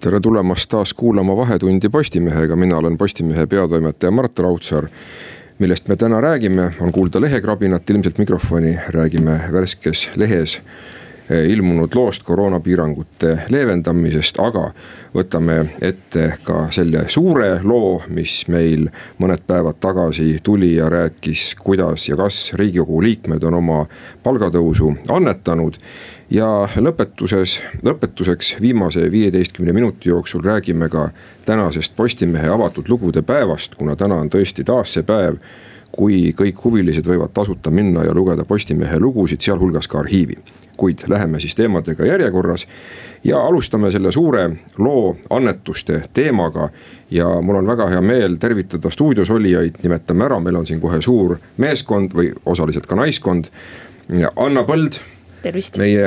tere tulemast taas kuulama Vahetundi Postimehega, mina olen Postimehe peatoimetaja Mart Raudsaar. millest me täna räägime, on kuulda lehekrabinat ilmselt mikrofoni, räägime värskes lehes eh, ilmunud loost koroonapiirangute leevendamisest, aga võtame ette ka selle suure loo, mis meil mõned päevad tagasi tuli ja rääkis, kuidas ja kas riigikogu liikmed on oma palgatõusu annetanud ja lõpetuses, lõpetuseks viimase viieteistkümne minuti jooksul räägime ka tänasest Postimehe avatud lugude päevast, kuna täna on tõesti taas see päev kui kõik huvilised võivad tasuta minna ja lugeda Postimehe lugusid, sealhulgas ka arhiivi. kuid läheme siis teemadega järjekorras ja alustame selle suure loo annetuste teemaga. ja mul on väga hea meel tervitada stuudios olijaid, nimetame ära, meil on siin kohe suur meeskond või osaliselt ka naiskond. Anna Põld tervist. meie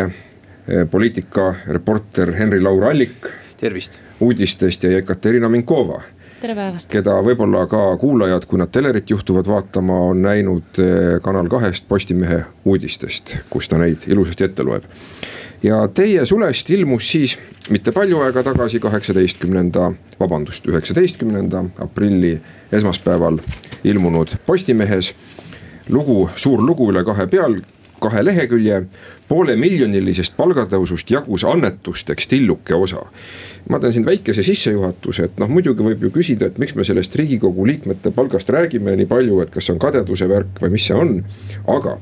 eh, poliitikareporter Henri-Laur Allik. tervist. uudistest ja Jekaterina Minkova. tere päevast. keda võib-olla ka kuulajad, kui nad telerit juhtuvad vaatama, on näinud eh, Kanal kahest Postimehe uudistest, kus ta neid ilusasti ette loeb. ja teie sulest ilmus siis mitte palju aega tagasi, kaheksateistkümnenda, vabandust, üheksateistkümnenda aprilli esmaspäeval ilmunud Postimehes lugu, suur lugu üle kahe peal, kahe lehekülje poolemiljonilisest palgatõusust jagus annetusteks tilluke osa. ma teen siin väikese sissejuhatuse, et noh, muidugi võib ju küsida, et miks me sellest riigikogu liikmete palgast räägime nii palju, et kas see on kadeduse värk või mis see on, aga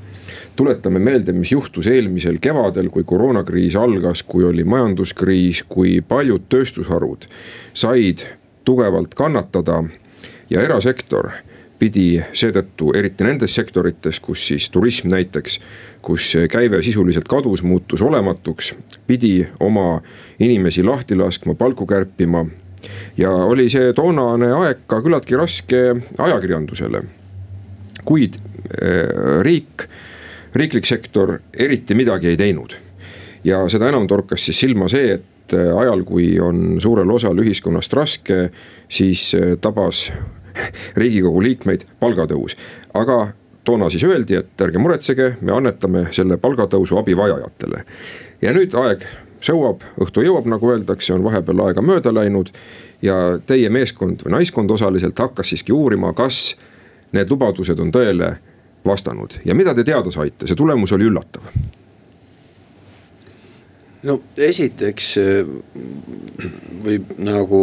tuletame meelde, mis juhtus eelmisel kevadel, kui koroonakriis algas, kui oli majanduskriis, kui paljud tööstusharud said tugevalt kannatada ja erasektor pidi seetõttu, eriti nendes sektorites, kus siis turism näiteks, kus käive sisuliselt kadus, muutus olematuks, pidi oma inimesi lahti laskma, palku kärpima. ja oli see toonane aeg ka küllaltki raske ajakirjandusele. kuid eh, riik, riiklik sektor eriti midagi ei teinud. ja seda enam torkas siis silma see, et ajal, kui on suurel osal ühiskonnast raske, siis eh, tabas riigikogu liikmeid palgatõus. aga toona siis öeldi, et ärge muretsege, me annetame selle palgatõusu abivajajatele. ja nüüd aeg sõuab, õhtu jõuab, nagu öeldakse, on vahepeal aega mööda läinud. ja teie meeskond või naiskond osaliselt hakkas siiski uurima, kas need lubadused on tõele vastanud ja mida te teada saite, see tulemus oli üllatav no esiteks võib nagu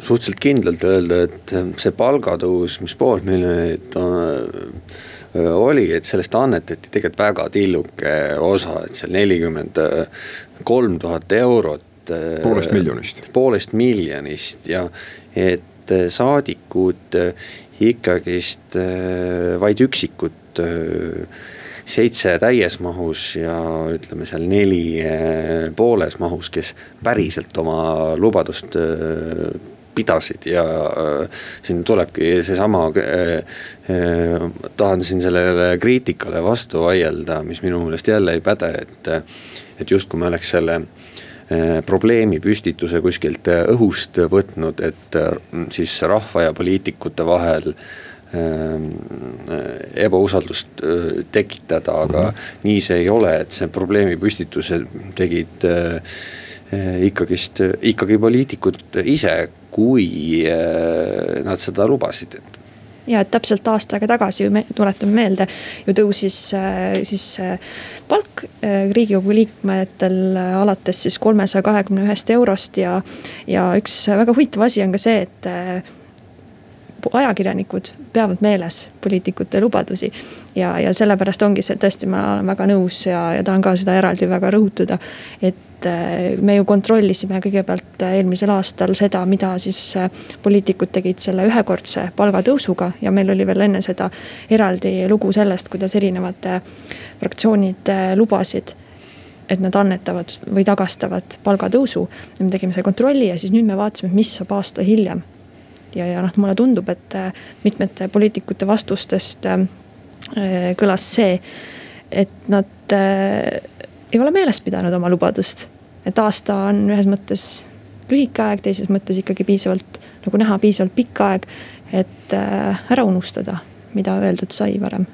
suhteliselt kindlalt öelda, et see palgatõus, mis pool miljonit äh, oli, et sellest annetati tegelikult väga tilluke osa, et seal nelikümmend kolm tuhat eurot. Poolest miljonist. poolest miljonist ja et saadikud ikkagist vaid üksikud seitse täies mahus ja ütleme seal neli pooles mahus, kes päriselt oma lubadust pidasid ja äh, siin tulebki seesama äh,, äh, tahan siin sellele kriitikale vastu vaielda, mis minu meelest jälle ei päde, et. et justkui me oleks selle äh, probleemi püstituse kuskilt äh, õhust võtnud, et äh, siis rahva ja poliitikute vahel ebausaldust tekitada, aga mm -hmm. nii see ei ole, et see probleemi püstituse tegid ikkagist, ikkagi poliitikud ise kui äh, nad seda lubasid ja et täpselt aasta aega tagasi, tuletame meelde, ju tõusis siis palk riigikogu liikmetel alates siis kolmesaja kahekümne ühest eurost ja. ja üks väga huvitav asi on ka see, et ajakirjanikud peavad meeles poliitikute lubadusi. ja, ja sellepärast ongi see tõesti, ma olen väga nõus ja, ja tahan ka seda eraldi väga rõhutada. et et äh, me ju kontrollisime kõigepealt äh, eelmisel aastal seda, mida siis äh, poliitikud tegid selle ühekordse palgatõusuga ja meil oli veel enne seda eraldi lugu sellest, kuidas erinevad fraktsioonid lubasid et nad annetavad või tagastavad palgatõusu. me tegime selle kontrolli ja siis nüüd me vaatasime, mis saab aasta hiljem. ja, ja noh, mulle tundub, et mitmete poliitikute vastustest kõlas see, et nad ei ole meeles pidanud oma lubadust. et aasta on ühes mõttes lühike aeg, teises mõttes ikkagi piisavalt nagu näha, piisavalt pikk aeg, et ära unustada, mida öeldud sai varem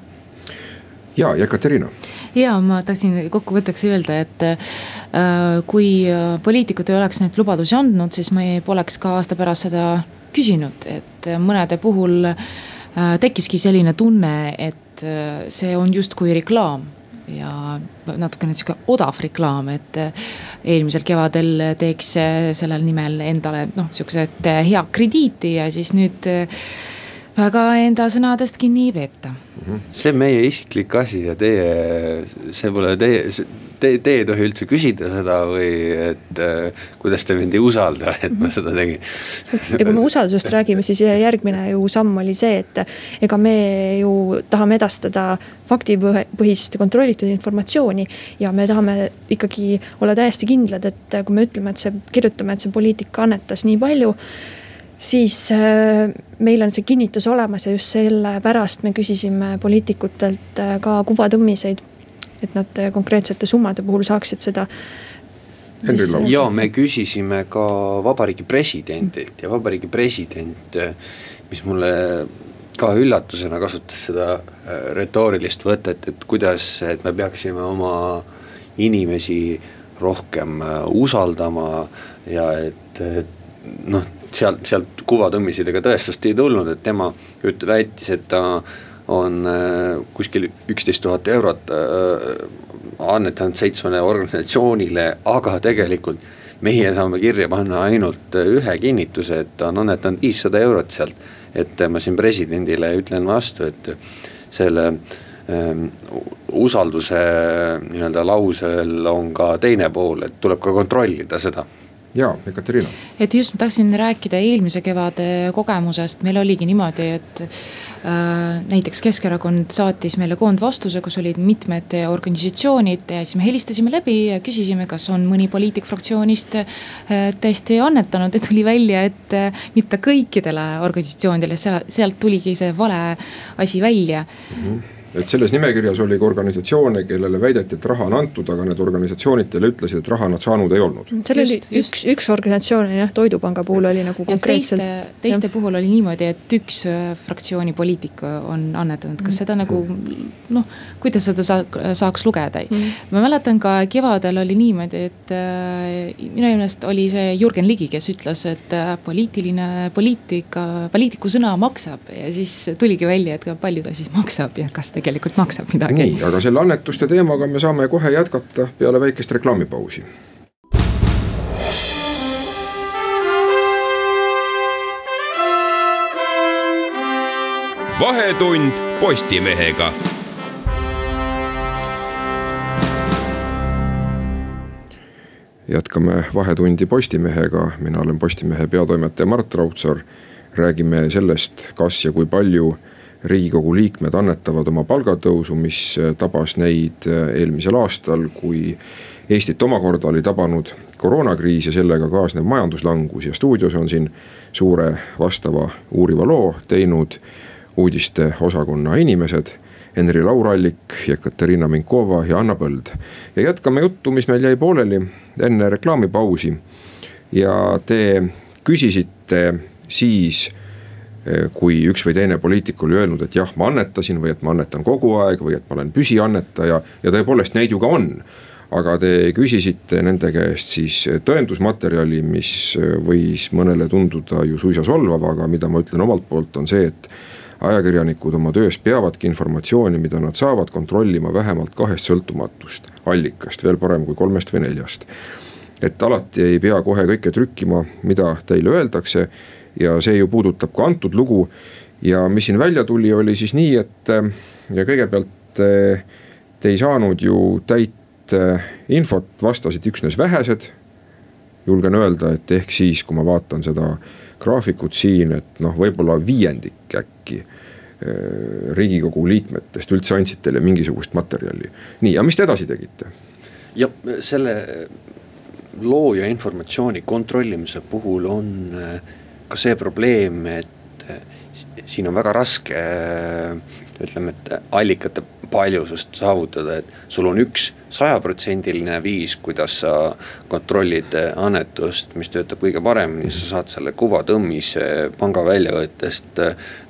ja Jekaterina. ja ma tahtsin kokkuvõtteks öelda, et äh, kui äh, poliitikud ei oleks neid lubadusi andnud, siis me poleks ka aasta pärast seda küsinud, et mõnede puhul äh, tekkiski selline tunne, et äh, see on justkui reklaam ja natukene sihuke odav reklaam, et äh, eelmisel kevadel teeks sellel nimel endale noh, sihukesed äh, hea krediiti ja siis nüüd väga enda sõnadest kinni ei peeta. see on meie isiklik asi ja teie, see pole teie, te, te ei tohi üldse küsida seda või et äh, kuidas te mind ei usalda, et ma seda tegin. ja kui me usaldusest räägime, siis järgmine ju samm oli see, et ega me ju tahame edastada faktipõhist kontrollitud informatsiooni. ja me tahame ikkagi olla täiesti kindlad, et kui me ütleme, et see, kirjutame, et see poliitik annetas nii palju siis äh, meil on see kinnitus olemas ja just sellepärast me küsisime poliitikutelt äh, ka kuvatõmmiseid. et nad äh, konkreetsete summade puhul saaksid seda. ja me küsisime ka vabariigi presidendilt ja vabariigi president, mis mulle ka üllatusena kasutas seda retoorilist võtet, et kuidas, et me peaksime oma inimesi rohkem usaldama ja et, et noh sealt, sealt kuvatõmmisidega tõestust ei tulnud, et tema üt-, väitis, et ta on äh, kuskil üksteist tuhat eurot äh, annetanud seitsmele organisatsioonile, aga tegelikult meie saame kirja panna ainult ühe kinnituse, et ta on annetanud viissada eurot sealt. et ma siin presidendile ütlen vastu, et selle ähm, usalduse nii-öelda lausel on ka teine pool, et tuleb ka kontrollida seda ja Ekaterina. et just ma tahtsin rääkida eelmise kevade kogemusest, meil oligi niimoodi, et äh, näiteks Keskerakond saatis meile koondvastuse, kus olid mitmed organisatsioonid ja siis me helistasime läbi ja küsisime, kas on mõni poliitik fraktsioonist äh, tõesti annetanud ja tuli välja, et äh, mitte kõikidele organisatsioonidele, sealt tuligi see vale asi välja mm. -hmm et selles nimekirjas oli ka organisatsioone, kellele väideti, et raha on antud, aga need organisatsioonid teile ütlesid, et raha nad saanud ei olnud. seal oli üks, üks organisatsioon oli jah, Toidupanga puhul oli nagu konkreetselt. teiste, teiste puhul oli niimoodi, et üks äh, fraktsiooni poliitik on annetanud, kas seda nagu noh, kuidas seda saak, saaks lugeda? Mm.. ma mäletan ka kevadel oli niimoodi, et äh, minu meelest oli see Jürgen Ligi, kes ütles, et äh, poliitiline, poliitika, poliitiku sõna maksab. Ja siis tuligi välja, et palju ta siis maksab ja kas tegelikult maksab midagi. nii, aga selle annetuste teemaga me saame kohe jätkata peale väikest reklaamipausi. vahetund Postimehega jätkame Vahetundi Postimehega, mina olen Postimehe peatoimetaja Mart Raudsaar. räägime sellest, kas ja kui palju riigikogu liikmed annetavad oma palgatõusu, mis äh, tabas neid äh, eelmisel aastal, kui Eestit omakorda oli tabanud koroonakriis ja sellega kaasnev majanduslangus ja stuudios on siin suure vastava uuriva loo teinud uudiste osakonna inimesed. Henri Laurallik, Jekaterina Minkova ja Anna Põld. ja jätkame juttu, mis meil jäi pooleli enne reklaamipausi. ja te küsisite siis kui üks või teine poliitik oli öelnud, et jah, ma annetasin või et ma annetan kogu aeg või et ma olen püsiannetaja ja tõepoolest neid ju ka on aga te küsisite nende käest siis tõendusmaterjali, mis võis mõnele tunduda ju suisa solvav, aga mida ma ütlen omalt poolt, on see, et ajakirjanikud oma töös peavadki informatsiooni, mida nad saavad, kontrollima vähemalt kahest sõltumatust allikast, veel parem kui kolmest või neljast. et alati ei pea kohe kõike trükkima, mida teile öeldakse ja see ju puudutab ka antud lugu. ja mis siin välja tuli, oli siis nii, et ja kõigepealt eh, te ei saanud ju täit eh, infot, vastasid üksnes vähesed. julgen öelda, et ehk siis, kui ma vaatan seda graafikut siin, et noh, võib-olla viiendik äkki riigikogu liikmetest üldse andsid teile mingisugust materjali. nii, aga mis te edasi tegite? ja selle loo ja informatsiooni kontrollimise puhul on äh, ka see probleem, et siin on väga raske ütleme, et allikate paljusust saavutada, et sul on üks sajaprotsendiline viis, kuidas sa kontrollid annetust, mis töötab kõige paremini, sa saad selle kuvatõmmise panga väljavõttest.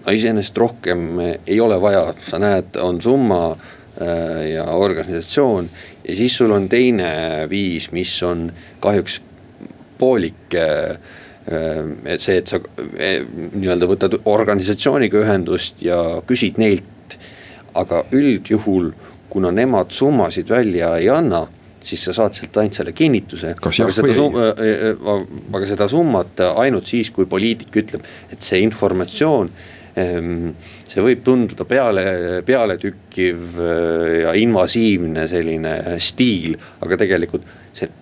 no iseenesest rohkem ei ole vaja, sa näed, on summa äh, ja organisatsioon ja siis sul on teine viis, mis on kahjuks poolik äh, et see, et sa äh, nii-öelda võtad organisatsiooniga ühendust ja küsid neilt aga üldjuhul, kuna nemad summasid välja ei anna siis sa saad sealt ainult selle kinnituse. aga seda summa, äh, äh, aga seda summat ainult siis, kui poliitik ütleb, et see informatsioon. Ähm, see võib tunduda peale, pealetükkiv ja invasiivne selline stiil, aga tegelikult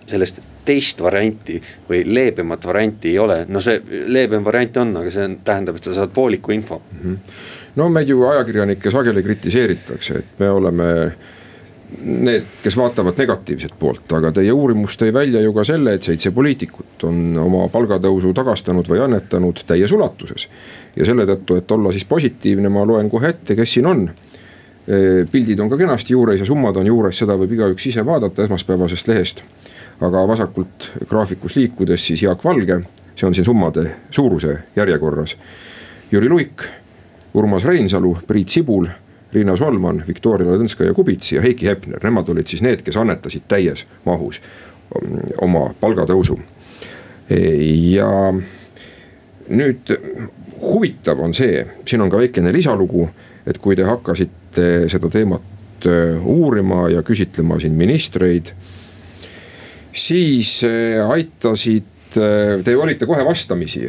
sellest teist varianti või leebemat varianti ei ole, no see leebem variant on, aga see on, tähendab, et sa saad pooliku info mm. -hmm no meid ju ajakirjanikke sageli kritiseeritakse, et me oleme need, kes vaatavad negatiivset poolt, aga teie uurimus tõi välja ju ka selle, et seitse poliitikut on oma palgatõusu tagastanud või annetanud täies ulatuses. ja selle tõttu, et olla siis positiivne, ma loen kohe ette, kes siin on. Pildid on ka kenasti juures ja summad on juures, seda võib igaüks ise vaadata esmaspäevasest lehest. aga vasakult graafikus liikudes siis Jaak Valge, see on siin summade suuruse järjekorras. Jüri Luik Urmas Reinsalu, Priit Sibul, Riina Solman, Viktoria Ladõnskaja-Kubits ja Heiki Hepner, nemad olid siis need, kes annetasid täies mahus um, oma palgatõusu. ja nüüd huvitav on see, siin on ka väikene lisalugu, et kui te hakkasite seda teemat äh, uurima ja küsitlema siin ministreid, siis äh, aitasid, äh, te olite kohe vastamisi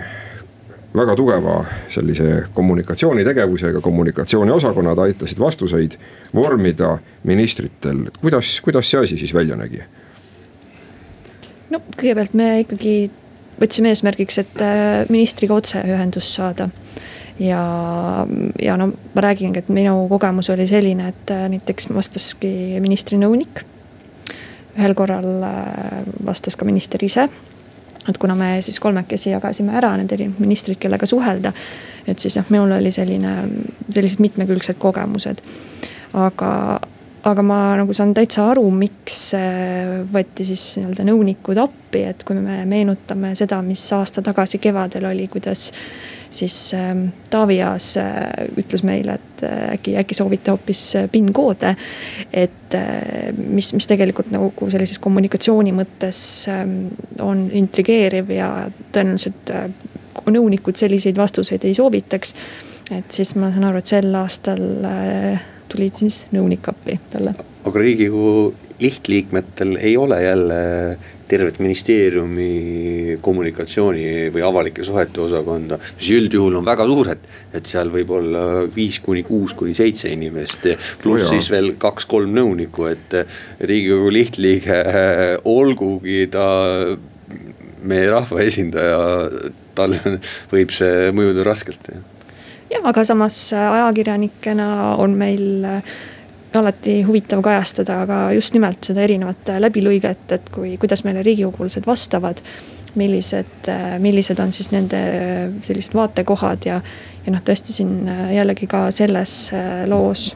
väga tugeva sellise kommunikatsioonitegevusega, kommunikatsiooniosakonnad aitasid vastuseid vormida ministritel, kuidas, kuidas see asi siis välja nägi? no kõigepealt me ikkagi võtsime eesmärgiks, et ministriga otseühendust saada ja, ja no ma räägingi, et minu kogemus oli selline, et äh, näiteks vastaski ministri nõunik. ühel korral äh, vastas ka minister ise et kuna me siis kolmekesi jagasime ära need erinevad ministrid, kellega suhelda. et siis jah, minul oli selline, sellised mitmekülgsed kogemused. aga, aga ma nagu saan täitsa aru, miks võeti siis nii-öelda nõunikud appi, et kui me meenutame seda, mis aasta tagasi kevadel oli, kuidas siis ähm, Taavi Aas äh, ütles meile, et äh, äkki, äkki soovite hoopis äh, PIN-koode. et mis, mis tegelikult nagu sellises kommunikatsiooni mõttes ähm, on intrigeeriv ja tõenäoliselt nõunikud selliseid vastuseid ei soovitaks. et siis ma saan aru, et sel aastal tulid siis nõunik appi talle. aga riigikogu lihtliikmetel ei ole jälle tervet ministeeriumi kommunikatsiooni või avalike suhete osakonda, mis üldjuhul on väga suured. et seal võib olla viis kuni kuus kuni seitse inimest, pluss siis veel kaks-kolm nõunikku, et riigikogu lihtliige, olgugi ta meie rahvaesindaja, tal võib see mõjuda raskelt. jah, aga samas ajakirjanikena on meil alati huvitav kajastada ka just nimelt seda erinevat läbilõiget, et kui, kuidas meile riigikogulased vastavad. millised, millised on siis nende sellised vaatekohad ja, ja noh, tõesti siin jällegi ka selles loos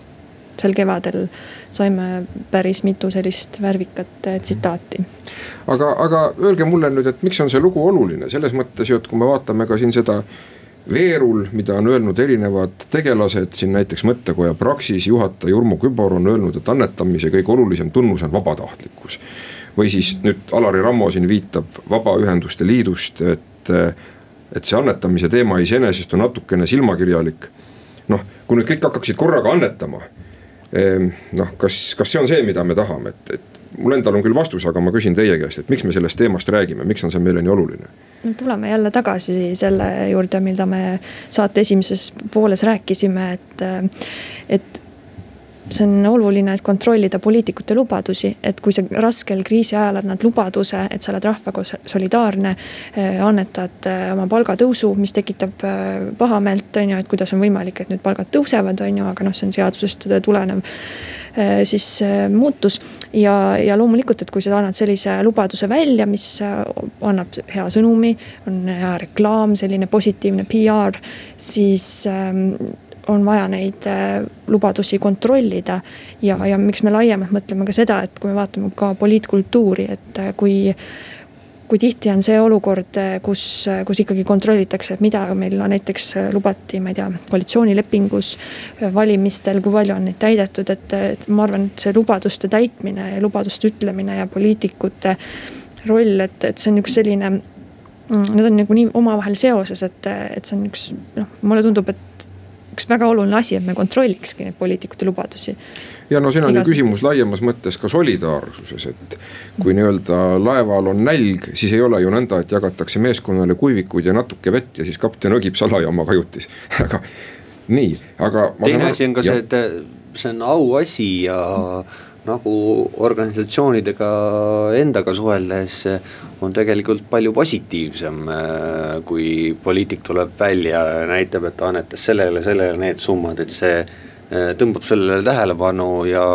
sel kevadel saime päris mitu sellist värvikat tsitaati. aga, aga öelge mulle nüüd, et miks on see lugu oluline selles mõttes ju, et kui me vaatame ka siin seda veerul, mida on öelnud erinevad tegelased, siin näiteks mõttekoja Praxis juhataja Urmo Kübar on öelnud, et annetamise kõige olulisem tunnus on vabatahtlikkus. või siis nüüd Alari Rammo siin viitab Vabaühenduste Liidust, et, et see annetamise teema iseenesest on natukene silmakirjalik. noh, kui nüüd kõik hakkaksid korraga annetama, ehm, noh, kas, kas see on see, mida me tahame, et, et mul endal on küll vastus, aga ma küsin teie käest, et miks me sellest teemast räägime, miks on see meile nii oluline? no tuleme jälle tagasi selle juurde, mida me saate esimeses pooles rääkisime, et, et see on oluline, et kontrollida poliitikute lubadusi, et kui sa raskel kriisi ajal annad lubaduse, et sa oled rahvaga solidaarne. annetad oma palgatõusu, mis tekitab pahameelt, on ju, et kuidas on võimalik, et nüüd palgad tõusevad, on ju, aga noh, see on seadusest tulenev siis muutus. ja, ja loomulikult, et kui sa annad sellise lubaduse välja, mis annab hea sõnumi, on hea reklaam, selline positiivne PR, siis ähm, on vaja neid lubadusi kontrollida. ja, ja miks me laiemalt mõtleme ka seda, et kui me vaatame ka poliitkultuuri, et kui kui tihti on see olukord, kus, kus ikkagi kontrollitakse, et mida meil no, näiteks lubati, ma ei tea, koalitsioonilepingus, valimistel, kui palju on neid täidetud, et, et ma arvan, et see lubaduste täitmine ja lubaduste ütlemine ja poliitikute roll, et, et see on üks selline Need on nagu nii omavahel seoses, et, et see on üks noh, mulle tundub, et üks väga oluline asi, et me kontrollikski neid poliitikute lubadusi. ja no siin on ju küsimus laiemas mõttes ka solidaarsuses, et kui nii-öelda laeval on nälg, siis ei ole ju nõnda, et jagatakse meeskonnale kuivikuid ja natuke vett ja siis kapten õgib salajaama kajutis aga nii, aga. teine asi on ka see, et see on auasi ja nagu organisatsioonidega endaga suheldes on tegelikult palju positiivsem. Äh, kui poliitik tuleb välja ja näitab, et ta annetas sellele, sellele need summad, et see äh, tõmbab sellele tähelepanu ja.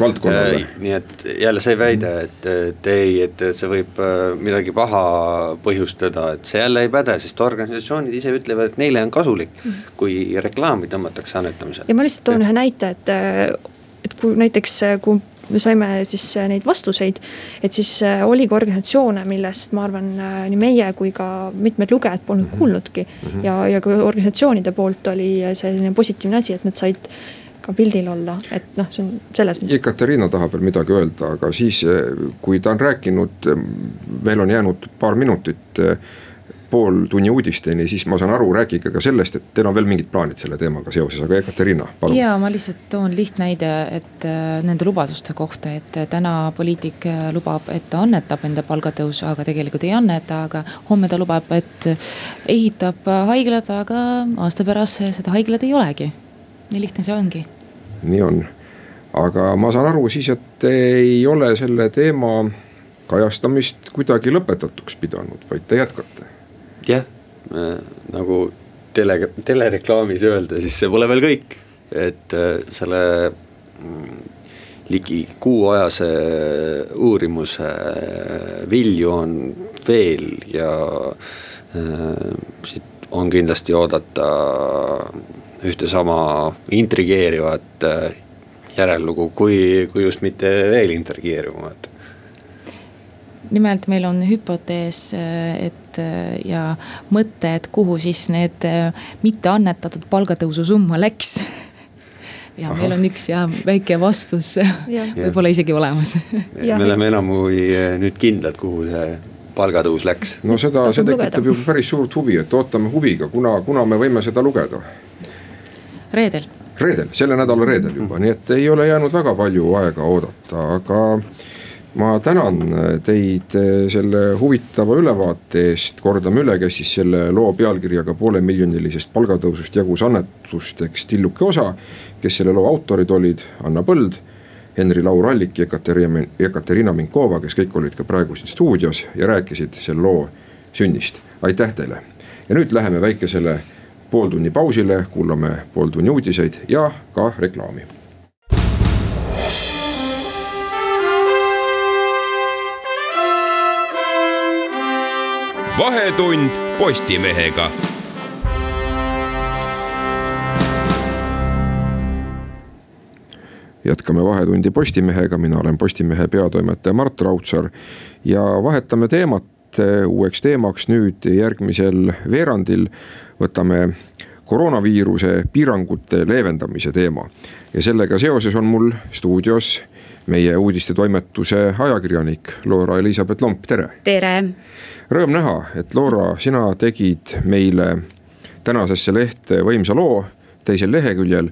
valdkonnale. Äh, nii et jälle see väide, et, et ei, et see võib midagi paha põhjustada, et see jälle ei päde, sest organisatsioonid ise ütlevad, et neile on kasulik. kui reklaami tõmmatakse annetamisel. ja ma lihtsalt toon ühe näite, et, et kui näiteks, kui me saime siis äh, neid vastuseid. et siis äh, oli ka organisatsioone, millest ma arvan, äh, nii meie kui ka mitmed lugejad polnud mm -hmm. kuulnudki mm. -hmm. ja, ja ka organisatsioonide poolt oli selline positiivne asi, et nad said ka pildil olla, et noh, see on selles mõttes. Ekaterina tahab veel midagi öelda, aga siis, kui ta on rääkinud, meil on jäänud paar minutit pooltunni uudisteni, siis ma saan aru, rääkige ka sellest, et teil on veel mingid plaanid selle teemaga seoses, aga Ekaterina, palun. ja ma lihtsalt toon lihtnäide, et äh, nende lubaduste kohta, et äh, täna poliitik äh, lubab, et ta annetab enda palgatõusu, aga tegelikult ei anneta, aga homme ta lubab, et ehitab haiglat, aga aasta pärast seda haiglat ei olegi. nii lihtne see ongi. nii on, aga ma saan aru siis, et ei ole selle teema kajastamist kuidagi lõpetatuks pidanud, vaid te jätkate jah äh,, nagu tele, telereklaamis öelda, siis see pole veel kõik, et äh, selle mm, ligi kuuajase uurimuse äh, vilju on veel ja siit on kindlasti oodata ühte sama intrigeerivat järellugu, kui, kui just mitte veel intrigeerivamat nimelt meil on hüpotees, et ja mõte, et kuhu siis need mitte annetatud palgatõusu summa läks ja Aha. meil on üks ja väike vastus võib-olla isegi olemas. me oleme enam kui eh, nüüd kindlad, kuhu see palgatõus läks. no seda, see tekitab ju päris suurt huvi, et ootame huviga, kuna, kuna me võime seda lugeda? reedel. reedel, selle nädala reedel juba, nii et ei ole jäänud väga palju aega oodata, aga ma tänan teid selle huvitava ülevaate eest, kordame üle, kes siis selle loo pealkirjaga poolemiljonilisest palgatõusust jagus annetusteks tilluke osa. kes selle loo autorid olid, Anna Põld, Henri Laur Allik ja Ekaterina, Ekaterina Minkova, kes kõik olid ka praegu siin stuudios ja rääkisid selle loo sünnist, aitäh teile. ja nüüd läheme väikesele pooltunni pausile, kuulame pooltunni uudiseid ja ka reklaami vahetund Postimehega. jätkame Vahetundi Postimehega, mina olen Postimehe peatoimetaja Mart Raudsaar ja vahetame teemat uueks teemaks nüüd järgmisel veerandil võtame koroonaviiruse piirangute leevendamise teema. ja sellega seoses on mul stuudios meie uudistetoimetuse ajakirjanik Loora-Elisabeth Lomp, tere. tere Rõõm näha, et Loora, sina tegid meile tänasesse lehte võimsa loo teisel leheküljel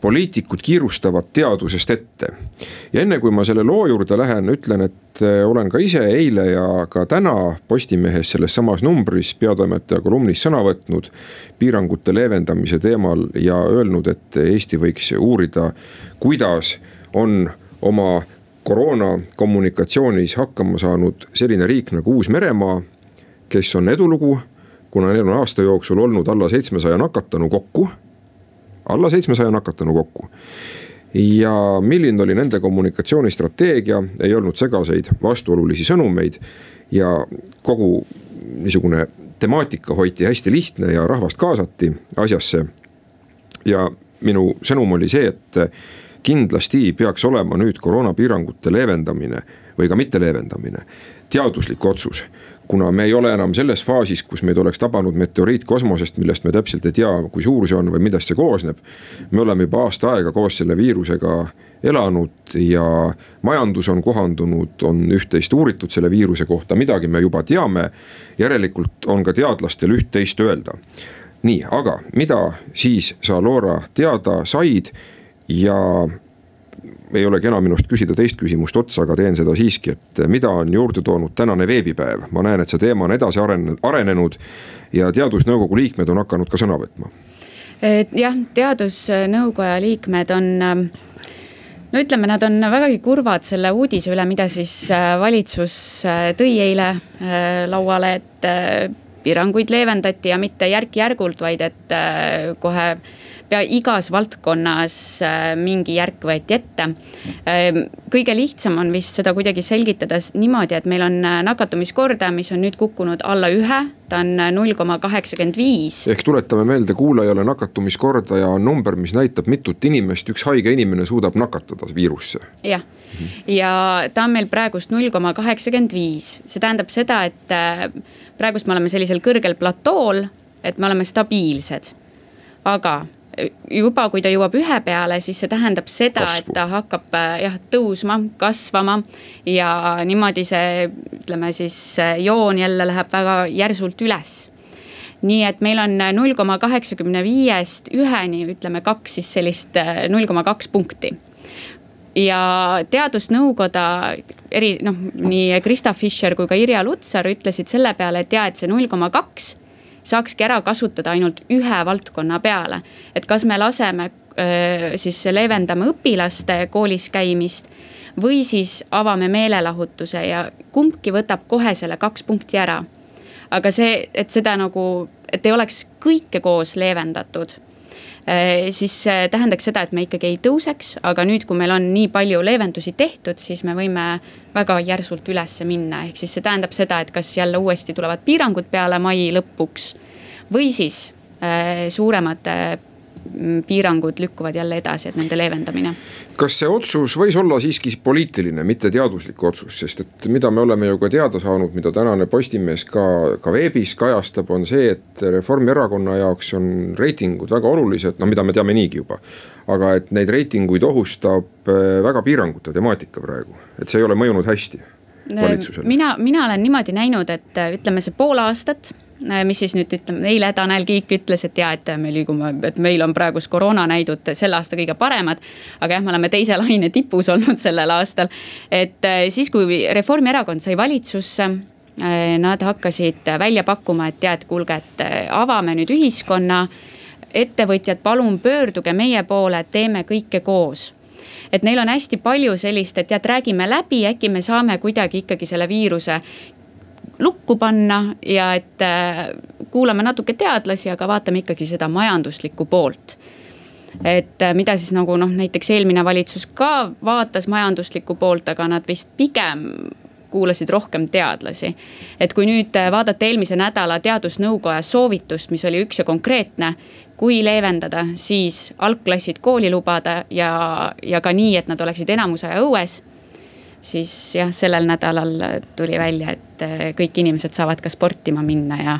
poliitikud kiirustavad teadusest ette. ja enne kui ma selle loo juurde lähen, ütlen, et eh, olen ka ise eile ja ka täna Postimehes selles samas numbris peatoimetaja kolumnis sõna võtnud. piirangute leevendamise teemal ja öelnud, et Eesti võiks uurida, kuidas on oma koroona kommunikatsioonis hakkama saanud selline riik nagu Uus-Meremaa kes on edulugu, kuna neil on aasta jooksul olnud alla seitsmesaja nakatanu kokku. alla seitsmesaja nakatanu kokku ja milline oli nende kommunikatsioonistrateegia, ei olnud segaseid vastuolulisi sõnumeid ja kogu niisugune temaatika hoiti hästi lihtne ja rahvast kaasati asjasse. ja minu sõnum oli see, et kindlasti peaks olema nüüd koroonapiirangute leevendamine või ka mitte leevendamine teaduslik otsus kuna me ei ole enam selles faasis, kus meid oleks tabanud meteoriit kosmosest, millest me täpselt ei tea, kui suur see on või millest see koosneb. me oleme juba aasta aega koos selle viirusega elanud ja majandus on kohandunud, on üht-teist uuritud selle viiruse kohta, midagi me juba teame. järelikult on ka teadlastel üht-teist öelda. nii, aga mida siis sa, Loora, teada said ja ei ole kena minust küsida teist küsimust otsa, aga teen seda siiski, et mida on juurde toonud tänane veebipäev, ma näen, et see teema on edasi arenenud, arenenud ja teadusnõukogu liikmed on hakanud ka sõna võtma. jah, teadusnõukoja liikmed on no ütleme, nad on vägagi kurvad selle uudise üle, mida siis äh, valitsus äh, tõi eile äh, lauale, et piiranguid leevendati ja mitte järk-järgult, vaid et kohe pea igas valdkonnas äh, mingi järk võeti ette. Ähm, kõige lihtsam on vist seda kuidagi selgitada niimoodi, et meil on äh, nakatumiskordaja, mis on nüüd kukkunud alla ühe, ta on äh, null koma kaheksakümmend viis. ehk tuletame meelde kuulajale, nakatumiskordaja on number, mis näitab, mitut inimest üks haige inimene suudab nakatada viirusse. jah ja ta on meil praegust null koma kaheksakümmend viis, see tähendab seda, et praegust me oleme sellisel kõrgel platool, et me oleme stabiilsed. aga juba, kui ta jõuab ühe peale, siis see tähendab seda, et ta hakkab äh, jah tõusma, kasvama. ja niimoodi see, ütleme siis joon jälle läheb väga järsult üles nii et meil on null koma kaheksakümne viiest üheni, ütleme kaks siis sellist äh, null koma kaks punkti ja teadusnõukoda eri noh, nii Krista Fischer kui ka Irja Lutsar ütlesid selle peale, et ja, et see null koma kaks saakski ära kasutada ainult ühe valdkonna peale. et kas me laseme siis leevendame õpilaste koolis käimist või siis avame meelelahutuse ja kumbki võtab kohe selle kaks punkti ära. aga see, et seda nagu, et ei oleks kõike koos leevendatud siis see tähendaks seda, et me ikkagi ei tõuseks, aga nüüd, kui meil on nii palju leevendusi tehtud, siis me võime väga järsult ülesse minna, ehk siis see tähendab seda, et kas jälle uuesti tulevad piirangud peale mai lõpuks või siis äh, suuremate Mm, piirangud lükkuvad jälle edasi, et nende leevendamine. kas see otsus võis olla siiski poliitiline, mitte teaduslik otsus, sest et mida me oleme ju ka teada saanud, mida tänane Postimees ka, ka veebis kajastab, on see, et Reformierakonna jaoks on reitingud väga olulised, no mida me teame niigi juba. aga et neid reitinguid ohustab eh, väga piirangute temaatika praegu, et see ei ole mõjunud hästi mina, mina olen niimoodi näinud, et ütleme, see pool aastat mis siis nüüd ütleme, eile Tanel Kiik ütles, et ja, et me liigume, et meil on praegust koroonanäidud selle aasta kõige paremad. aga jah, me oleme teise laine tipus olnud sellel aastal. et äh, siis, kui Reformierakond sai valitsusse äh, nad hakkasid välja pakkuma, et tead, kuulge, et avame nüüd ühiskonna. ettevõtjad, palun pöörduge meie poole, teeme kõike koos et neil on hästi palju sellist, et tead, räägime läbi, äkki me saame kuidagi ikkagi selle viiruse lukku panna ja et äh, kuulame natuke teadlasi, aga vaatame ikkagi seda majanduslikku poolt et äh, mida siis nagu noh, näiteks eelmine valitsus ka vaatas majanduslikku poolt, aga nad vist pigem kuulasid rohkem teadlasi. et kui nüüd äh, vaadata eelmise nädala teadusnõukoja soovitust, mis oli üks ja konkreetne. kui leevendada, siis algklassid kooli lubada ja, ja ka nii, et nad oleksid enamus aja õues siis jah, sellel nädalal tuli välja, et äh, kõik inimesed saavad ka sportima minna ja,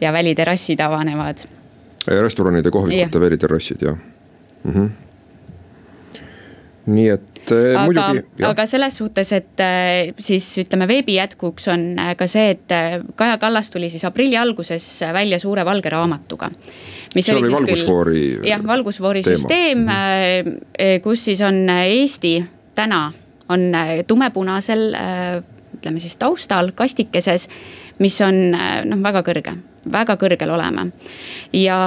ja väliterrassid avanevad. restoranide, kohvikute väliterrassid jah mm. -hmm nii et äh, aga, muidugi. aga selles suhtes, et äh, siis ütleme veebi jätkuks on ka see, et Kaja Kallas tuli siis aprilli alguses välja suure valge raamatuga. see oli, oli valgusfoori. jah, valgusfoori teema. süsteem mm, -hmm. kus siis on Eesti täna on äh, tumepunasel äh, ütleme siis taustal kastikeses, mis on äh, noh, väga kõrge, väga kõrgel oleme. ja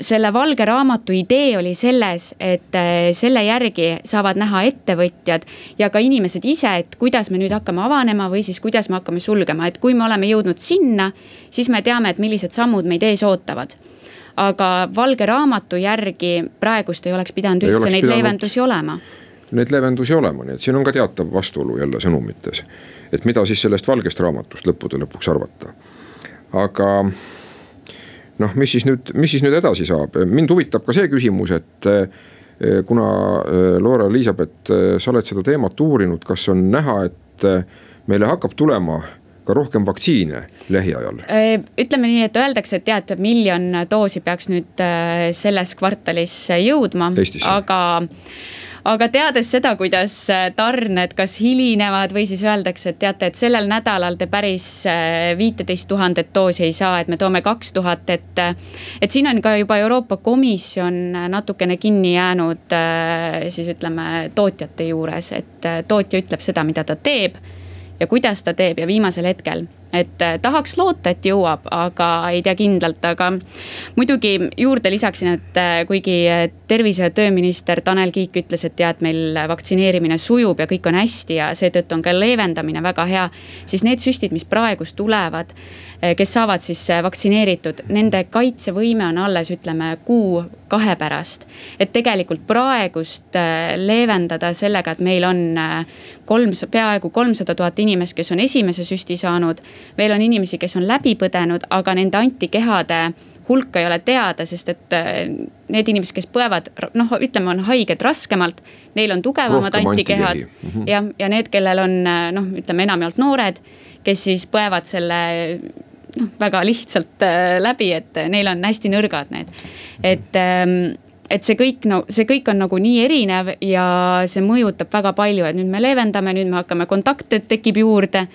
selle valge raamatu idee oli selles, et selle järgi saavad näha ettevõtjad ja ka inimesed ise, et kuidas me nüüd hakkame avanema või siis kuidas me hakkame sulgema, et kui me oleme jõudnud sinna, siis me teame, et millised sammud meid ees ootavad aga valge raamatu järgi praegust ei oleks pidanud Ei üldse oleks neid pidanud. leevendusi olema neid leevendusi olema, nii et siin on ka teatav vastuolu jälle sõnumites. et mida siis sellest valgest raamatust lõppude lõpuks arvata. aga noh, mis siis nüüd, mis siis nüüd edasi saab, mind huvitab ka see küsimus, et eh, kuna eh, Loora-Liisabeth, eh, sa oled seda teemat uurinud, kas on näha, et meile hakkab tulema ka rohkem vaktsiine lähiajal? Äh, ütleme nii, et öeldakse, et tead, miljon doosi peaks nüüd selles kvartalis jõudma, aga aga teades seda, kuidas äh, tarned kas hilinevad või siis öeldakse, et teate, et sellel nädalal te päris äh, viiteist tuhandet doosi ei saa, et me toome kaks tuhat, et. et siin on ka juba Euroopa Komisjon natukene kinni jäänud äh, siis ütleme tootjate juures, et äh, tootja ütleb seda, mida ta teeb ja kuidas ta teeb ja viimasel hetkel. Et äh, tahaks loota, et jõuab, aga ei tea kindlalt, aga muidugi juurde lisaksin, et äh, kuigi äh, tervise- ja tööminister Tanel Kiik ütles, et tead, meil vaktsineerimine sujub ja kõik on hästi ja seetõttu on ka leevendamine väga hea. siis need süstid, mis praegust tulevad, kes saavad siis vaktsineeritud, nende kaitsevõime on alles, ütleme kuu-kahe pärast. et tegelikult praegust leevendada sellega, et meil on kolm, peaaegu kolmsada tuhat inimest, kes on esimese süsti saanud. Veel on inimesi, kes on läbi põdenud, aga nende antikehade hulka ei ole teada, sest et äh, need inimesed, kes põevad, noh, ütleme, on haiged raskemalt. Neil on tugevamad Rohkem antikehad antikehi. Mhm. jah, ja need, kellel on noh, ütleme enamjaolt noored, kes siis põevad selle noh, väga lihtsalt äh, läbi, et neil on hästi nõrgad need, et ähm, et see kõik, no see kõik on nagu nii erinev ja see mõjutab väga palju, et nüüd me leevendame, nüüd me hakkame, kontakte tekib juurde.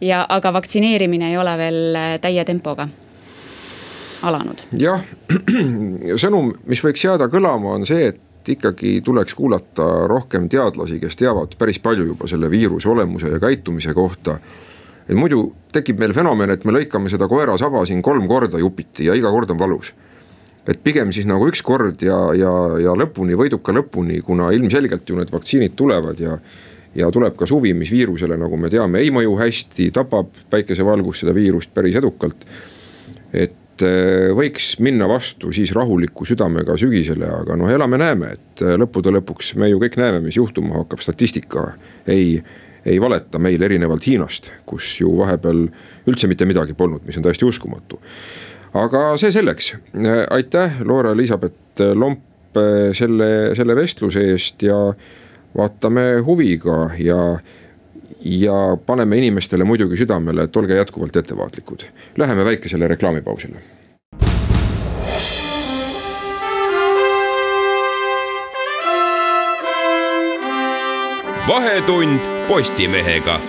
Ja, aga vaktsineerimine ei ole veel äh, täie tempoga alanud. jah, sõnum, mis võiks jääda kõlama, on see, et ikkagi tuleks kuulata rohkem teadlasi, kes teavad päris palju juba selle viiruse olemuse ja käitumise kohta. et muidu tekib meil fenomen, et me lõikame seda koera saba siin kolm korda jupiti ja iga kord on valus. et pigem siis nagu üks kord ja, ja, ja lõpuni, võiduka lõpuni, kuna ilmselgelt ju need vaktsiinid tulevad ja ja tuleb ka suvi, mis viirusele, nagu me teame, ei mõju hästi, tapab päikesevalgus seda viirust päris edukalt. et eh, võiks minna vastu siis rahuliku südamega sügisele, aga noh, elame-näeme, et eh, lõppude lõpuks me ju kõik näeme, mis juhtuma hakkab, statistika ei, ei valeta meil erinevalt Hiinast, kus ju vahepeal üldse mitte midagi polnud, mis on täiesti uskumatu. aga see selleks, aitäh, Loora-Elisabeth Lomp eh, selle, selle vestluse eest ja vaatame huviga ja, ja paneme inimestele muidugi südamele, et olge jätkuvalt ettevaatlikud. Läheme väikesele reklaamipausile. vahetund Postimehega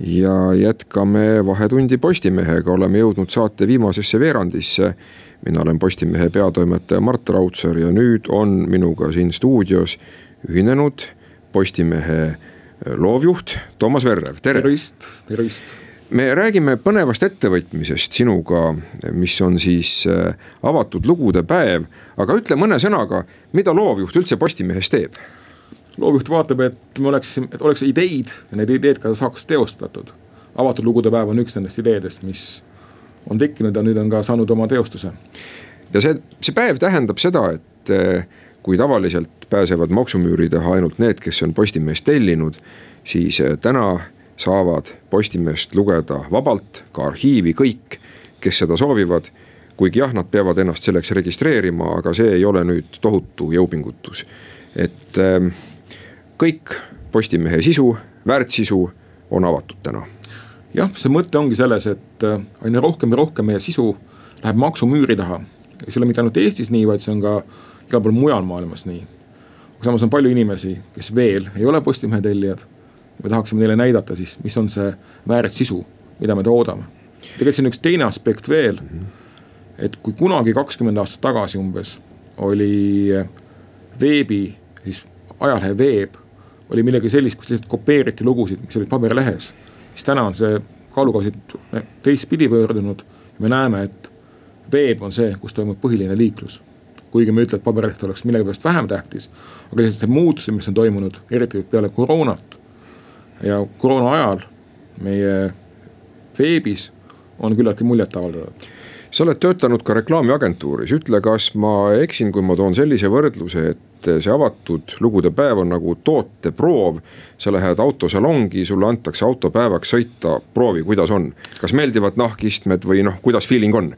ja jätkame Vahetundi Postimehega, oleme jõudnud saate viimasesse veerandisse. mina olen Postimehe peatoimetaja Mart Raudsaar ja nüüd on minuga siin stuudios ühinenud Postimehe loovjuht Toomas Verrev, tere. tervist, tervist. me räägime põnevast ettevõtmisest sinuga, mis on siis äh, avatud lugude päev, aga ütle mõne sõnaga, mida loovjuht üldse Postimehes teeb? Loovjuht vaatab, et me oleks, et oleks ideid ja need ideed ka saaks teostatud. avatud lugude päev on üks nendest ideedest, mis on tekkinud ja nüüd on ka saanud oma teostuse. ja see, see päev tähendab seda, et eh, kui tavaliselt pääsevad maksumüüri taha ainult need, kes on Postimehest tellinud, siis eh, täna saavad Postimehest lugeda vabalt, ka arhiivi kõik, kes seda soovivad. kuigi jah, nad peavad ennast selleks registreerima, aga see ei ole nüüd tohutu jõupingutus. et eh, kõik Postimehe sisu, väärtsisu on avatud täna jah, see mõte ongi selles, et äh, aina rohkem ja rohkem meie sisu läheb maksumüüri taha. see ei ole mitte ainult Eestis nii, vaid see on ka igal pool mujal maailmas nii. aga samas on palju inimesi, kes veel ei ole Postimehe tellijad. me tahaksime neile näidata siis, mis on see väärtsisu, mida me toodame. tegelikult siin on üks teine aspekt veel. et kui kunagi kakskümmend aastat tagasi umbes oli äh, veebi, siis ajalehe veeb oli millegi sellist, kus lihtsalt kopeeriti lugusid, mis olid paberlehes siis täna on see kaalukausid teistpidi pöördunud. me näeme, et veeb on see, kus toimub põhiline liiklus. kuigi me ei ütle, et paberileht oleks millegipärast vähem tähtis, aga lihtsalt see muutused, mis on toimunud, eriti peale koroonat. ja koroona ajal meie veebis on küllaltki muljetavaldav sa oled töötanud ka reklaamiagentuuris, ütle, kas ma eksin, kui ma toon sellise võrdluse, et see avatud lugude päev on nagu tooteproov. sa lähed autosalongi, sulle antakse autopäevaks sõita, proovi, kuidas on, kas meeldivad nahkistmed või noh, kuidas feeling on?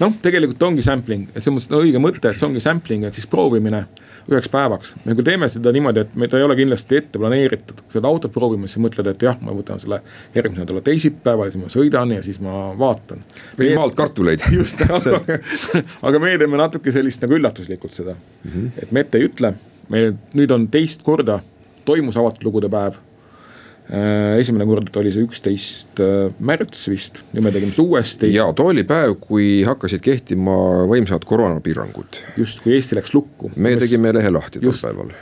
Noh, tegelikult ongi sampling, et selles mõttes õige mõte, et see ongi sampling ehk siis proovimine üheks päevaks. me küll teeme seda niimoodi, et me, ta ei ole kindlasti ette planeeritud, kui sa autot proovimas, siis mõtled, et jah, ma võtan selle järgmise nädala teisipäeval, siis ma sõidan ja siis ma vaatan. või maalt kartuleid. just täpselt aga meie teeme natuke sellist nagu üllatuslikult seda mm, -hmm. et me ette ei ütle, meil nüüd on teist korda toimus avatud lugude päev esimene kord oli see üksteist äh, märts vist, nüüd me tegime seda uuesti. ja too oli päev, kui hakkasid kehtima võimsad koroonapiirangud. just, kui Eesti läks lukku. me Mis... tegime lehe lahti tol päeval.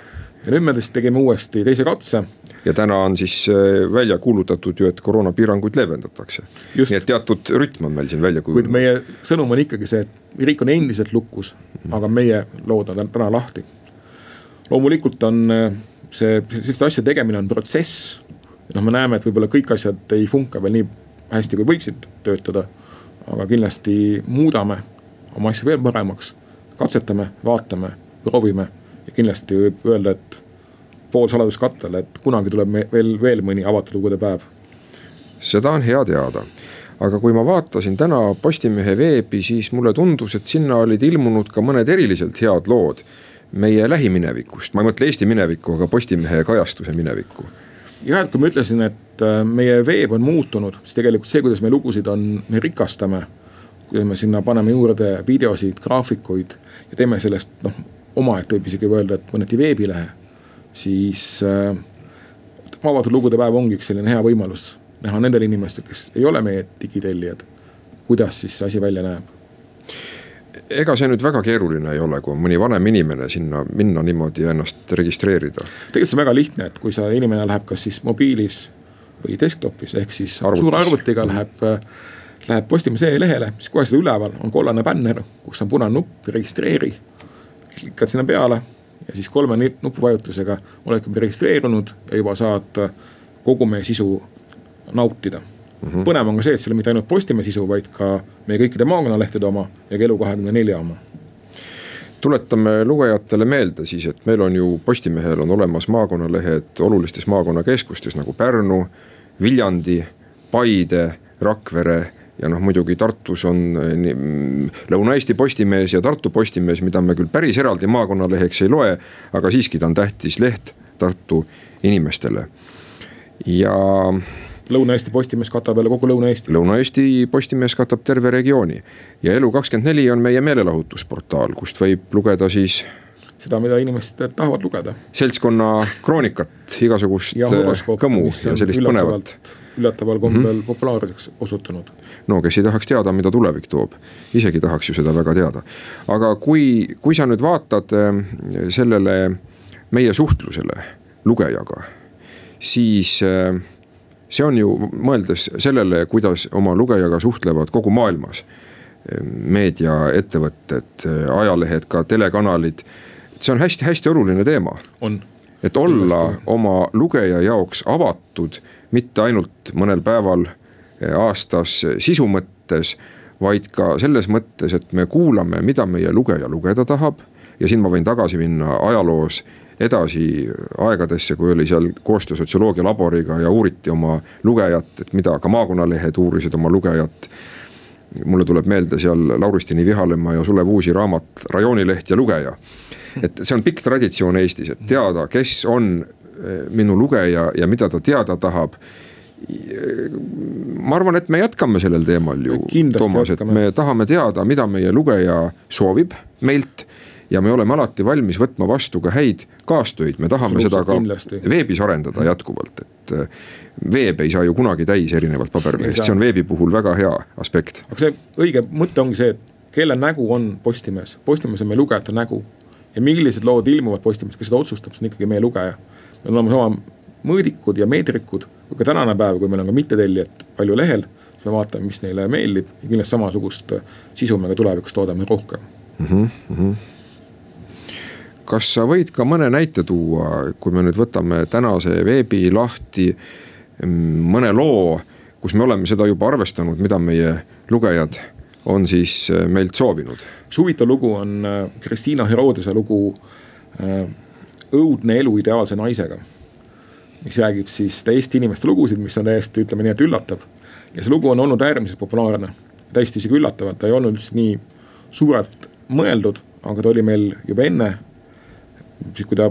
ja nüüd me siis tegime uuesti teise katse. ja täna on siis äh, välja kuulutatud ju, et koroonapiiranguid leevendatakse. nii et teatud rütm on meil siin välja kujunenud. kuid meie sõnum on ikkagi see, et riik on endiselt lukus, aga meie lood on täna lahti. loomulikult on see, selliste asjade tegemine on protsess noh, me näeme, et võib-olla kõik asjad ei funka veel nii hästi, kui võiksid töötada. aga kindlasti muudame oma asja veel paremaks, katsetame, vaatame, proovime ja kindlasti võib öelda, et pool saladuskattel, et kunagi tuleb veel, veel mõni avatud lugude päev. seda on hea teada aga kui ma vaatasin täna Postimehe veebi, siis mulle tundus, et sinna olid ilmunud ka mõned eriliselt head lood meie lähiminevikust, ma ei mõtle Eesti minevikku, aga Postimehe kajastuse minevikku et kui ma ütlesin, et äh, meie veeb on muutunud, siis tegelikult see, kuidas me lugusid on, me rikastame. kui me sinna paneme juurde videosid, graafikuid ja teeme sellest noh, omaette võib isegi öelda, et mõneti veebilehe. siis äh, avatud lugude päev ongi üks selline hea võimalus näha nendel inimestel, kes ei ole meie digitellijad, kuidas siis see asi välja näeb ega see nüüd väga keeruline ei ole, kui on mõni vanem inimene sinna minna niimoodi ja ennast registreerida. tegelikult see on väga lihtne, et kui see inimene läheb kas siis mobiilis või desktop'is ehk siis Arvutis. suure arvutiga läheb, läheb Postimehe lehele, siis kohe seal üleval on kollane bänner, kus on punane nupp, registreeri. klikad sinna peale ja siis kolme nupuvajutusega oledki registreerunud ja juba saad kogu meie sisu nautida mm. -hmm. põnev on ka see, et seal mitte ainult Postimehe sisu, vaid ka meie kõikide maakonnalehtede oma ja ka Elu24 oma tuletame lugejatele meelde siis, et meil on ju Postimehel on olemas maakonnalehed olulistes maakonnakeskustes nagu Pärnu, Viljandi, Paide, Rakvere ja noh, muidugi Tartus on mm, Lõuna-Eesti Postimees ja Tartu Postimees, mida me küll päris eraldi maakonnaleheks ei loe, aga siiski ta on tähtis leht Tartu inimestele. ja Lõuna-Eesti Postimees katab jälle kogu Lõuna-Eesti. Lõuna-Eesti Postimees katab terve regiooni ja Elu24 on meie meelelahutusportaal, kust võib lugeda siis seda, mida inimesed tahavad lugeda. seltskonna kroonikat, igasugust ja äh, kõmu ja sellist põnevat. üllataval kombel mm -hmm. populaarseks osutunud. no kes ei tahaks teada, mida tulevik toob, isegi tahaks ju seda väga teada. aga kui, kui sa nüüd vaatad äh, sellele meie suhtlusele lugejaga, siis äh, see on ju mõeldes sellele, kuidas oma lugejaga suhtlevad kogu maailmas. meediaettevõtted, ajalehed, ka telekanalid. see on hästi-hästi oluline teema. et olla oma lugeja jaoks avatud, mitte ainult mõnel päeval aastas sisu mõttes vaid ka selles mõttes, et me kuulame, mida meie lugeja lugeda tahab. ja siin ma võin tagasi minna ajaloos edasi aegadesse, kui oli seal koostöö sotsioloogia laboriga ja uuriti oma lugejat, et mida ka maakonnalehed uurisid oma lugejat. mulle tuleb meelde seal Lauristini Vihalemma ja Sulev Uusi raamat Rajoonileht ja lugeja. et see on pikk traditsioon Eestis, et teada, kes on eh, minu lugeja ja mida ta teada tahab ma arvan, et me jätkame sellel teemal ju, Toomas, et me tahame teada, mida meie lugeja soovib meilt ja me oleme alati valmis võtma vastu ka häid kaastöid, me tahame seda ka kindlasti. veebis arendada jätkuvalt, et äh, veeb ei saa ju kunagi täis erinevalt paberlehest, see on veebi puhul väga hea aspekt. aga see õige mõte ongi see, et kelle nägu on Postimees, Postimees on meie lugejate nägu. ja millised lood ilmuvad Postimehes, kes seda otsustab, see on ikkagi meie lugeja. meil on olemas oma mõõdikud ja meetrikud, kui ka tänane päev, kui meil on ka mittetellijad palju lehel, siis me vaatame, mis neile meeldib ja kindlasti samasugust sisu me ka tulevikus toodame rohkem mm. -hmm kas sa võid ka mõne näite tuua, kui me nüüd võtame tänase veebi lahti mõne loo, kus me oleme seda juba arvestanud, mida meie lugejad on siis äh, meilt soovinud. üks huvitav lugu on Kristiina Herodese lugu Õudne elu ideaalse naisega. mis räägib siis teiste inimeste lugusid, mis on täiesti, ütleme nii, et üllatav. ja see lugu on olnud äärmiselt populaarne, täiesti isegi üllatav, et ta ei olnud üldse nii suurelt mõeldud, aga ta oli meil juba enne siis kui ta,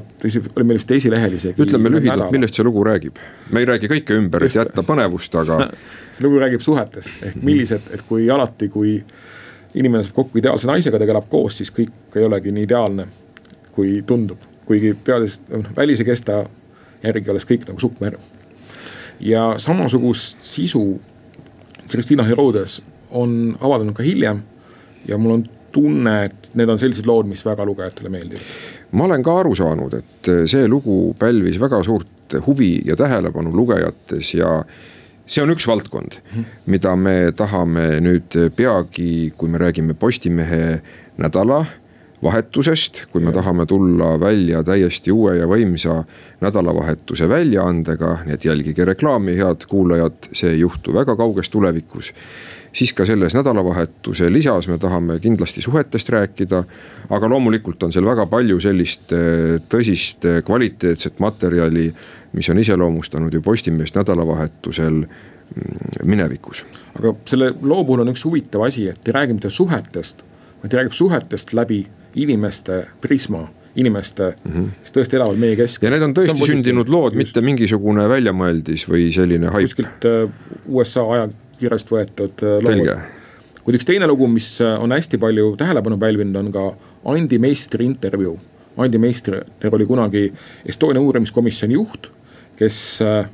oli meil vist esilehel isegi. ütleme lühidalt, millest see lugu räägib, me ei räägi kõike ümber, et jätta põnevust, aga. see lugu räägib suhetest, ehk millised, et kui alati, kui inimene saab kokku ideaalse naisega, ta elab koos, siis kõik ei olegi nii ideaalne, kui tundub. kuigi peales, noh välise kesta järgi oleks kõik nagu sukkmärv. ja samasugust sisu Kristina Herodes on avaldanud ka hiljem ja mul on tunne, et need on sellised lood, mis väga lugejatele meeldivad ma olen ka aru saanud, et see lugu pälvis väga suurt huvi ja tähelepanu lugejates ja see on üks valdkond, mida me tahame nüüd peagi, kui me räägime Postimehe nädala vahetusest, kui me tahame tulla välja täiesti uue ja võimsa nädalavahetuse väljaandega, nii et jälgige reklaami, head kuulajad, see ei juhtu väga kauges tulevikus siis ka selles nädalavahetuse lisas me tahame kindlasti suhetest rääkida. aga loomulikult on seal väga palju sellist eh, tõsist eh, kvaliteetset materjali, mis on iseloomustanud ju Postimeest nädalavahetusel mm, minevikus. aga selle loo puhul on üks huvitav asi, et ei räägi mitte suhetest, vaid räägib suhetest läbi inimeste prisma inimeste mm, -hmm. kes tõesti elavad meie keskel. ja need on tõesti on sündinud lood, mitte mingisugune väljamõeldis või selline haip. kuskilt eh, USA aja kirjast võetud äh, lood. kuid üks teine lugu, mis äh, on hästi palju tähelepanu pälvinud, on ka Andi Meistri intervjuu. Andi Meister oli kunagi Estonia uurimiskomisjoni juht, kes äh,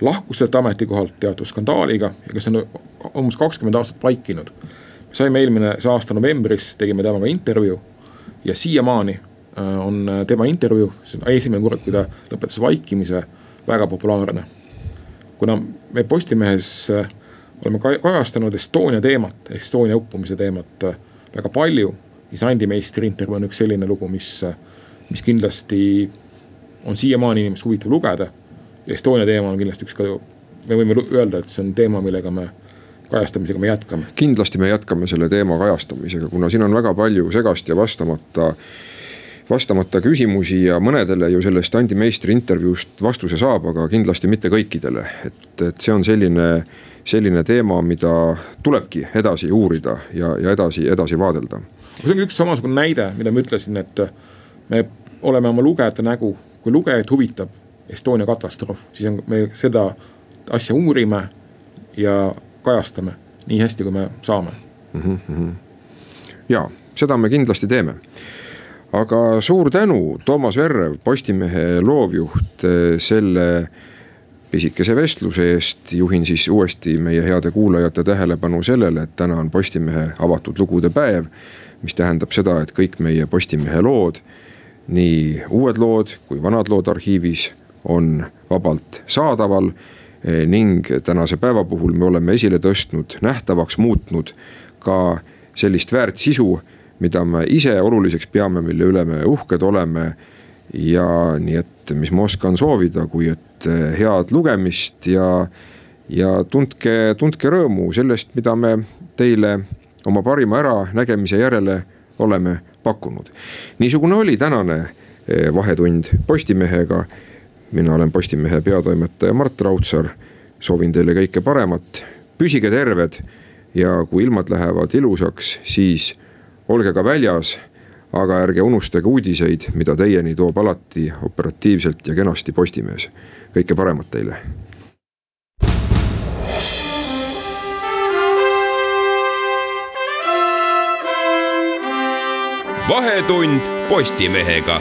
lahkus sealt ametikohalt teatud skandaaliga ja kes on umbes kakskümmend aastat vaikinud. me saime eelmine, see aasta novembris, tegime temaga intervjuu ja siiamaani on tema intervjuu, see on esimene kord, kui ta lõpetas vaikimise, väga populaarne. kuna me Postimehes oleme kajastanud Estonia teemat, Estonia uppumise teemat äh, väga palju. siis Andi Meistri intervjuu on üks selline lugu, mis, äh, mis kindlasti on siiamaani inimest huvitav lugeda. Estonia teema on kindlasti üks ka, me võime öelda, et see on teema, millega me kajastamisega me jätkame. kindlasti me jätkame selle teema kajastamisega, kuna siin on väga palju segast ja vastamata vastamata küsimusi ja mõnedele ju sellest Andi Meistri intervjuust vastuse saab, aga kindlasti mitte kõikidele. et, et see on selline selline teema, mida tulebki edasi uurida ja, ja edasi, edasi vaadelda. see on üks samasugune näide, mida ma ütlesin, et me oleme oma lugejate nägu, kui lugejaid huvitab Estonia katastroof, siis on, me seda asja uurime ja kajastame nii hästi, kui me saame mm. -hmm. ja seda me kindlasti teeme aga suur tänu, Toomas Verrev, Postimehe loovjuht, selle pisikese vestluse eest. juhin siis uuesti meie heade kuulajate tähelepanu sellele, et täna on Postimehe avatud lugude päev. mis tähendab seda, et kõik meie Postimehe lood, nii uued lood kui vanad lood arhiivis on vabalt saadaval. Ning tänase päeva puhul me oleme esile tõstnud, nähtavaks muutnud ka sellist väärt sisu, mida me ise oluliseks peame, mille üle me uhked oleme ja nii, et mis ma oskan soovida, kui et eh, head lugemist ja, ja tundke, tundke rõõmu sellest, mida me teile oma parima äranägemise järele oleme pakkunud. niisugune oli tänane eh, Vahetund Postimehega. Mina olen Postimehe peatoimetaja Mart Raudsaar. soovin teile kõike paremat, püsige terved ja kui ilmad lähevad ilusaks, siis olge ka väljas aga ärge unustage uudiseid, mida teieni toob alati operatiivselt ja kenasti Postimees. kõike paremat teile. vahetund Postimehega